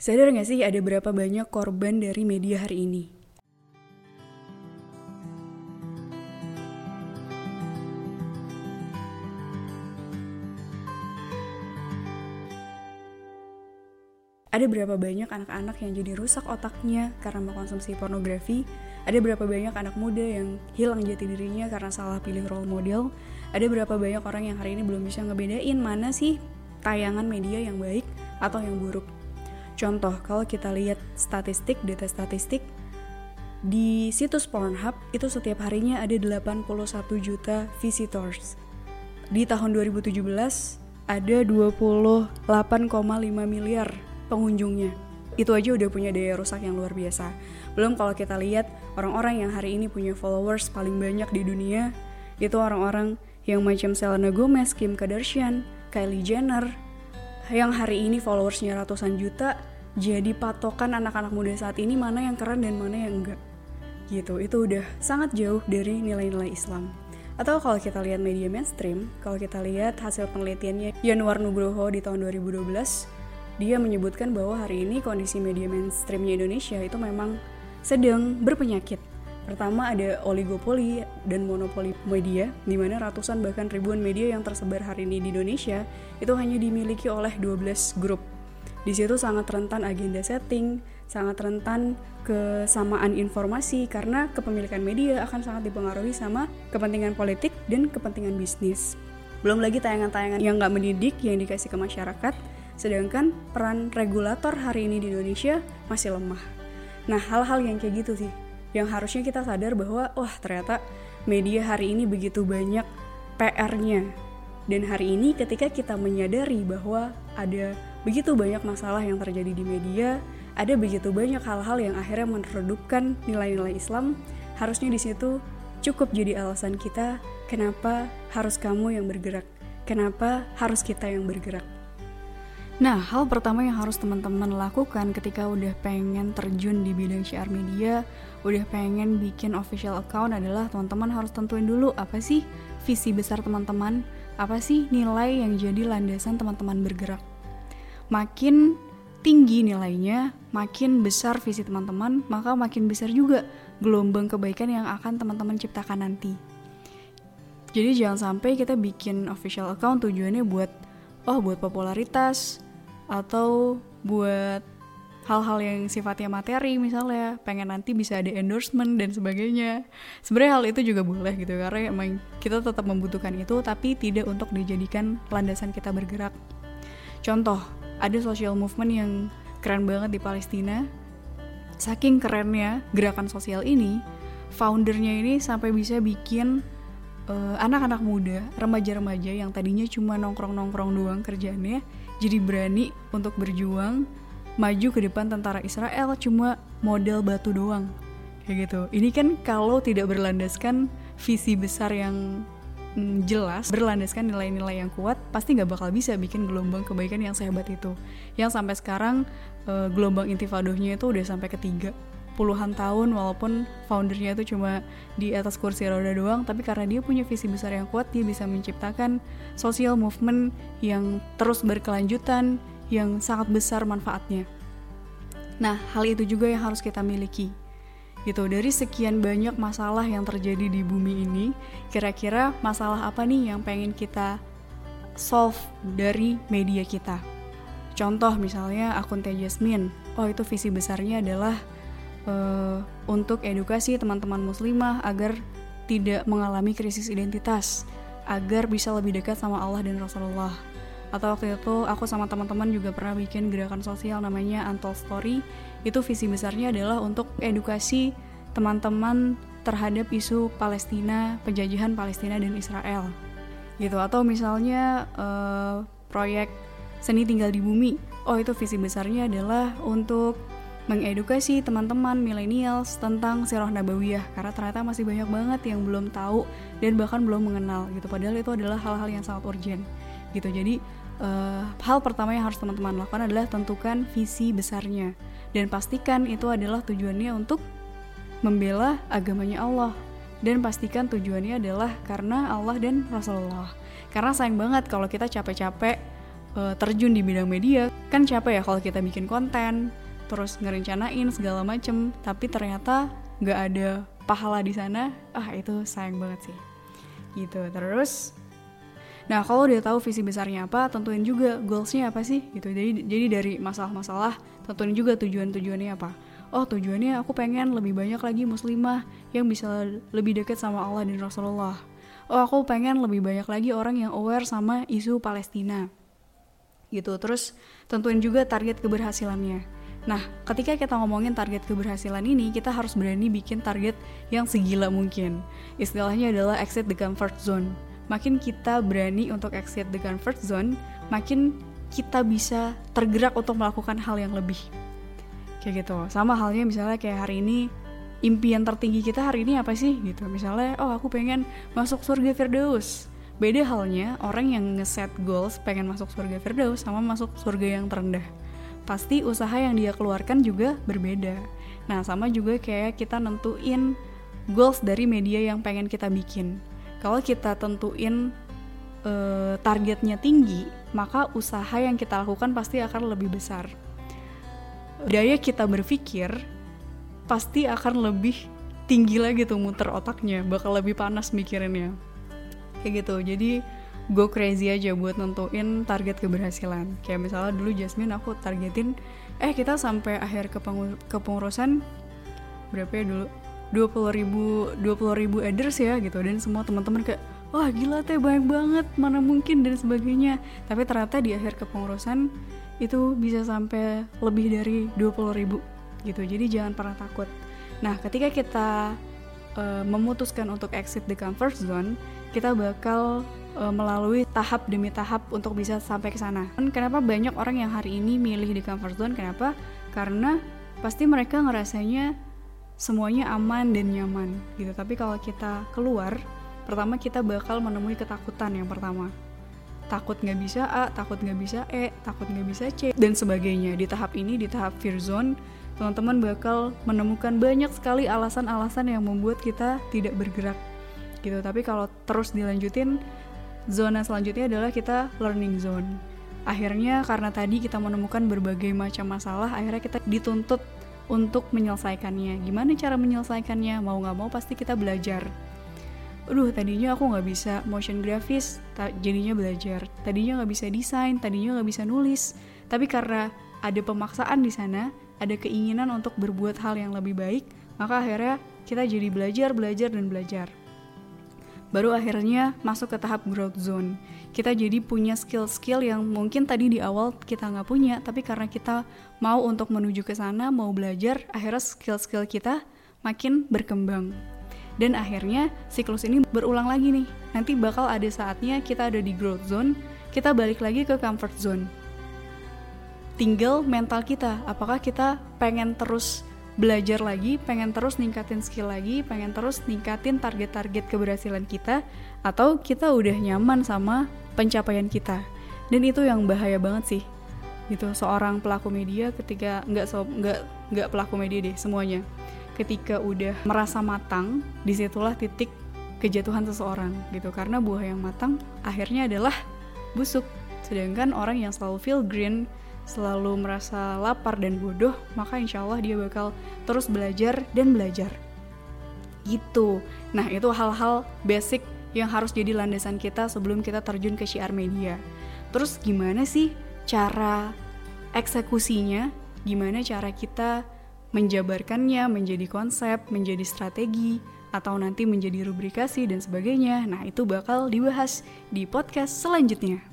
Sadar gak sih ada berapa banyak korban dari media hari ini? Ada berapa banyak anak-anak yang jadi rusak otaknya karena mengkonsumsi pornografi? Ada berapa banyak anak muda yang hilang jati dirinya karena salah pilih role model? Ada berapa banyak orang yang hari ini belum bisa ngebedain mana sih tayangan media yang baik atau yang buruk? Contoh, kalau kita lihat statistik, data statistik, di situs Pornhub itu setiap harinya ada 81 juta visitors. Di tahun 2017 ada 28,5 miliar pengunjungnya. Itu aja udah punya daya rusak yang luar biasa. Belum kalau kita lihat orang-orang yang hari ini punya followers paling banyak di dunia, itu orang-orang yang macam Selena Gomez, Kim Kardashian, Kylie Jenner, yang hari ini followersnya ratusan juta, jadi patokan anak-anak muda saat ini mana yang keren dan mana yang enggak. Gitu, itu udah sangat jauh dari nilai-nilai Islam. Atau kalau kita lihat media mainstream, kalau kita lihat hasil penelitiannya Yanuar Nugroho di tahun 2012, dia menyebutkan bahwa hari ini kondisi media mainstreamnya Indonesia itu memang sedang berpenyakit. Pertama ada oligopoli dan monopoli media, di mana ratusan bahkan ribuan media yang tersebar hari ini di Indonesia itu hanya dimiliki oleh 12 grup. Di situ sangat rentan agenda setting, sangat rentan kesamaan informasi karena kepemilikan media akan sangat dipengaruhi sama kepentingan politik dan kepentingan bisnis. Belum lagi tayangan-tayangan yang nggak mendidik yang dikasih ke masyarakat, Sedangkan peran regulator hari ini di Indonesia masih lemah. Nah, hal-hal yang kayak gitu sih yang harusnya kita sadar bahwa wah ternyata media hari ini begitu banyak PR-nya. Dan hari ini ketika kita menyadari bahwa ada begitu banyak masalah yang terjadi di media, ada begitu banyak hal-hal yang akhirnya meredupkan nilai-nilai Islam, harusnya di situ cukup jadi alasan kita kenapa harus kamu yang bergerak, kenapa harus kita yang bergerak. Nah, hal pertama yang harus teman-teman lakukan ketika udah pengen terjun di bidang syiar media, udah pengen bikin official account adalah teman-teman harus tentuin dulu apa sih visi besar teman-teman, apa sih nilai yang jadi landasan teman-teman bergerak. Makin tinggi nilainya, makin besar visi teman-teman, maka makin besar juga gelombang kebaikan yang akan teman-teman ciptakan nanti. Jadi jangan sampai kita bikin official account tujuannya buat oh buat popularitas, atau buat hal-hal yang sifatnya materi misalnya pengen nanti bisa ada endorsement dan sebagainya sebenarnya hal itu juga boleh gitu karena emang kita tetap membutuhkan itu tapi tidak untuk dijadikan landasan kita bergerak contoh ada social movement yang keren banget di Palestina. Saking kerennya gerakan sosial ini foundernya ini sampai bisa bikin eh, anak-anak uh, muda remaja-remaja yang tadinya cuma nongkrong-nongkrong doang kerjaannya jadi berani untuk berjuang maju ke depan tentara Israel cuma model batu doang. Kayak gitu. Ini kan kalau tidak berlandaskan visi besar yang mm, jelas berlandaskan nilai-nilai yang kuat pasti nggak bakal bisa bikin gelombang kebaikan yang sehebat itu. Yang sampai sekarang uh, gelombang intifadohnya itu udah sampai ketiga. Puluhan tahun walaupun foundernya itu cuma di atas kursi roda doang tapi karena dia punya visi besar yang kuat dia bisa menciptakan social movement yang terus berkelanjutan yang sangat besar manfaatnya. Nah hal itu juga yang harus kita miliki gitu dari sekian banyak masalah yang terjadi di bumi ini kira-kira masalah apa nih yang pengen kita solve dari media kita contoh misalnya akun Teh Jasmine oh itu visi besarnya adalah uh, untuk edukasi teman-teman muslimah agar tidak mengalami krisis identitas, agar bisa lebih dekat sama Allah dan Rasulullah. Atau waktu itu aku sama teman-teman juga pernah bikin gerakan sosial namanya Untold Story. Itu visi besarnya adalah untuk edukasi teman-teman terhadap isu Palestina, penjajahan Palestina dan Israel. Gitu atau misalnya uh, proyek seni tinggal di bumi. Oh, itu visi besarnya adalah untuk mengedukasi teman-teman millennials tentang sirah nabawiyah karena ternyata masih banyak banget yang belum tahu dan bahkan belum mengenal gitu padahal itu adalah hal-hal yang sangat urgent gitu jadi uh, hal pertama yang harus teman-teman lakukan adalah tentukan visi besarnya. Dan pastikan itu adalah tujuannya untuk membela agamanya Allah. Dan pastikan tujuannya adalah karena Allah dan Rasulullah. Karena sayang banget kalau kita capek-capek uh, terjun di bidang media. Kan capek ya kalau kita bikin konten terus ngerencanain segala macem. Tapi ternyata nggak ada pahala di sana. Ah itu sayang banget sih. Gitu terus Nah, kalau udah tahu visi besarnya apa, tentuin juga goalsnya apa sih gitu. Jadi jadi dari masalah-masalah, tentuin juga tujuan-tujuannya apa. Oh, tujuannya aku pengen lebih banyak lagi muslimah yang bisa lebih dekat sama Allah dan Rasulullah. Oh, aku pengen lebih banyak lagi orang yang aware sama isu Palestina. Gitu. Terus tentuin juga target keberhasilannya. Nah, ketika kita ngomongin target keberhasilan ini, kita harus berani bikin target yang segila mungkin. Istilahnya adalah exit the comfort zone makin kita berani untuk exit the comfort zone, makin kita bisa tergerak untuk melakukan hal yang lebih. Kayak gitu. Sama halnya misalnya kayak hari ini impian tertinggi kita hari ini apa sih gitu. Misalnya, oh aku pengen masuk surga Firdaus. Beda halnya orang yang ngeset goals pengen masuk surga Firdaus sama masuk surga yang terendah. Pasti usaha yang dia keluarkan juga berbeda. Nah, sama juga kayak kita nentuin goals dari media yang pengen kita bikin kalau kita tentuin uh, targetnya tinggi, maka usaha yang kita lakukan pasti akan lebih besar. Daya kita berpikir pasti akan lebih tinggi lagi tuh muter otaknya, bakal lebih panas mikirinnya. Kayak gitu. Jadi go crazy aja buat nentuin target keberhasilan. Kayak misalnya dulu Jasmine aku targetin eh kita sampai akhir kepengurusan berapa ya dulu 20 ribu 20 ribu address ya gitu dan semua teman-teman kayak wah gila teh banyak banget mana mungkin dan sebagainya tapi ternyata di akhir kepengurusan itu bisa sampai lebih dari 20 ribu gitu jadi jangan pernah takut nah ketika kita uh, memutuskan untuk exit the comfort zone kita bakal uh, melalui tahap demi tahap untuk bisa sampai ke sana. Kenapa banyak orang yang hari ini milih di comfort zone? Kenapa? Karena pasti mereka ngerasanya semuanya aman dan nyaman gitu tapi kalau kita keluar pertama kita bakal menemui ketakutan yang pertama takut nggak bisa A, takut nggak bisa E, takut nggak bisa C, dan sebagainya. Di tahap ini, di tahap fear zone, teman-teman bakal menemukan banyak sekali alasan-alasan yang membuat kita tidak bergerak. Gitu. Tapi kalau terus dilanjutin, zona selanjutnya adalah kita learning zone. Akhirnya karena tadi kita menemukan berbagai macam masalah, akhirnya kita dituntut untuk menyelesaikannya. Gimana cara menyelesaikannya? Mau nggak mau pasti kita belajar. Aduh, tadinya aku nggak bisa motion grafis, jadinya belajar. Tadinya nggak bisa desain, tadinya nggak bisa nulis. Tapi karena ada pemaksaan di sana, ada keinginan untuk berbuat hal yang lebih baik, maka akhirnya kita jadi belajar, belajar, dan belajar baru akhirnya masuk ke tahap growth zone. Kita jadi punya skill-skill yang mungkin tadi di awal kita nggak punya, tapi karena kita mau untuk menuju ke sana, mau belajar, akhirnya skill-skill kita makin berkembang. Dan akhirnya siklus ini berulang lagi nih. Nanti bakal ada saatnya kita ada di growth zone, kita balik lagi ke comfort zone. Tinggal mental kita, apakah kita pengen terus belajar lagi, pengen terus ningkatin skill lagi, pengen terus ningkatin target-target keberhasilan kita, atau kita udah nyaman sama pencapaian kita. Dan itu yang bahaya banget sih. Gitu, seorang pelaku media ketika nggak so, nggak nggak pelaku media deh semuanya. Ketika udah merasa matang, di situlah titik kejatuhan seseorang gitu. Karena buah yang matang akhirnya adalah busuk. Sedangkan orang yang selalu feel green, selalu merasa lapar dan bodoh, maka insya Allah dia bakal terus belajar dan belajar. Gitu. Nah, itu hal-hal basic yang harus jadi landasan kita sebelum kita terjun ke syiar media. Terus gimana sih cara eksekusinya? Gimana cara kita menjabarkannya menjadi konsep, menjadi strategi, atau nanti menjadi rubrikasi dan sebagainya? Nah, itu bakal dibahas di podcast selanjutnya.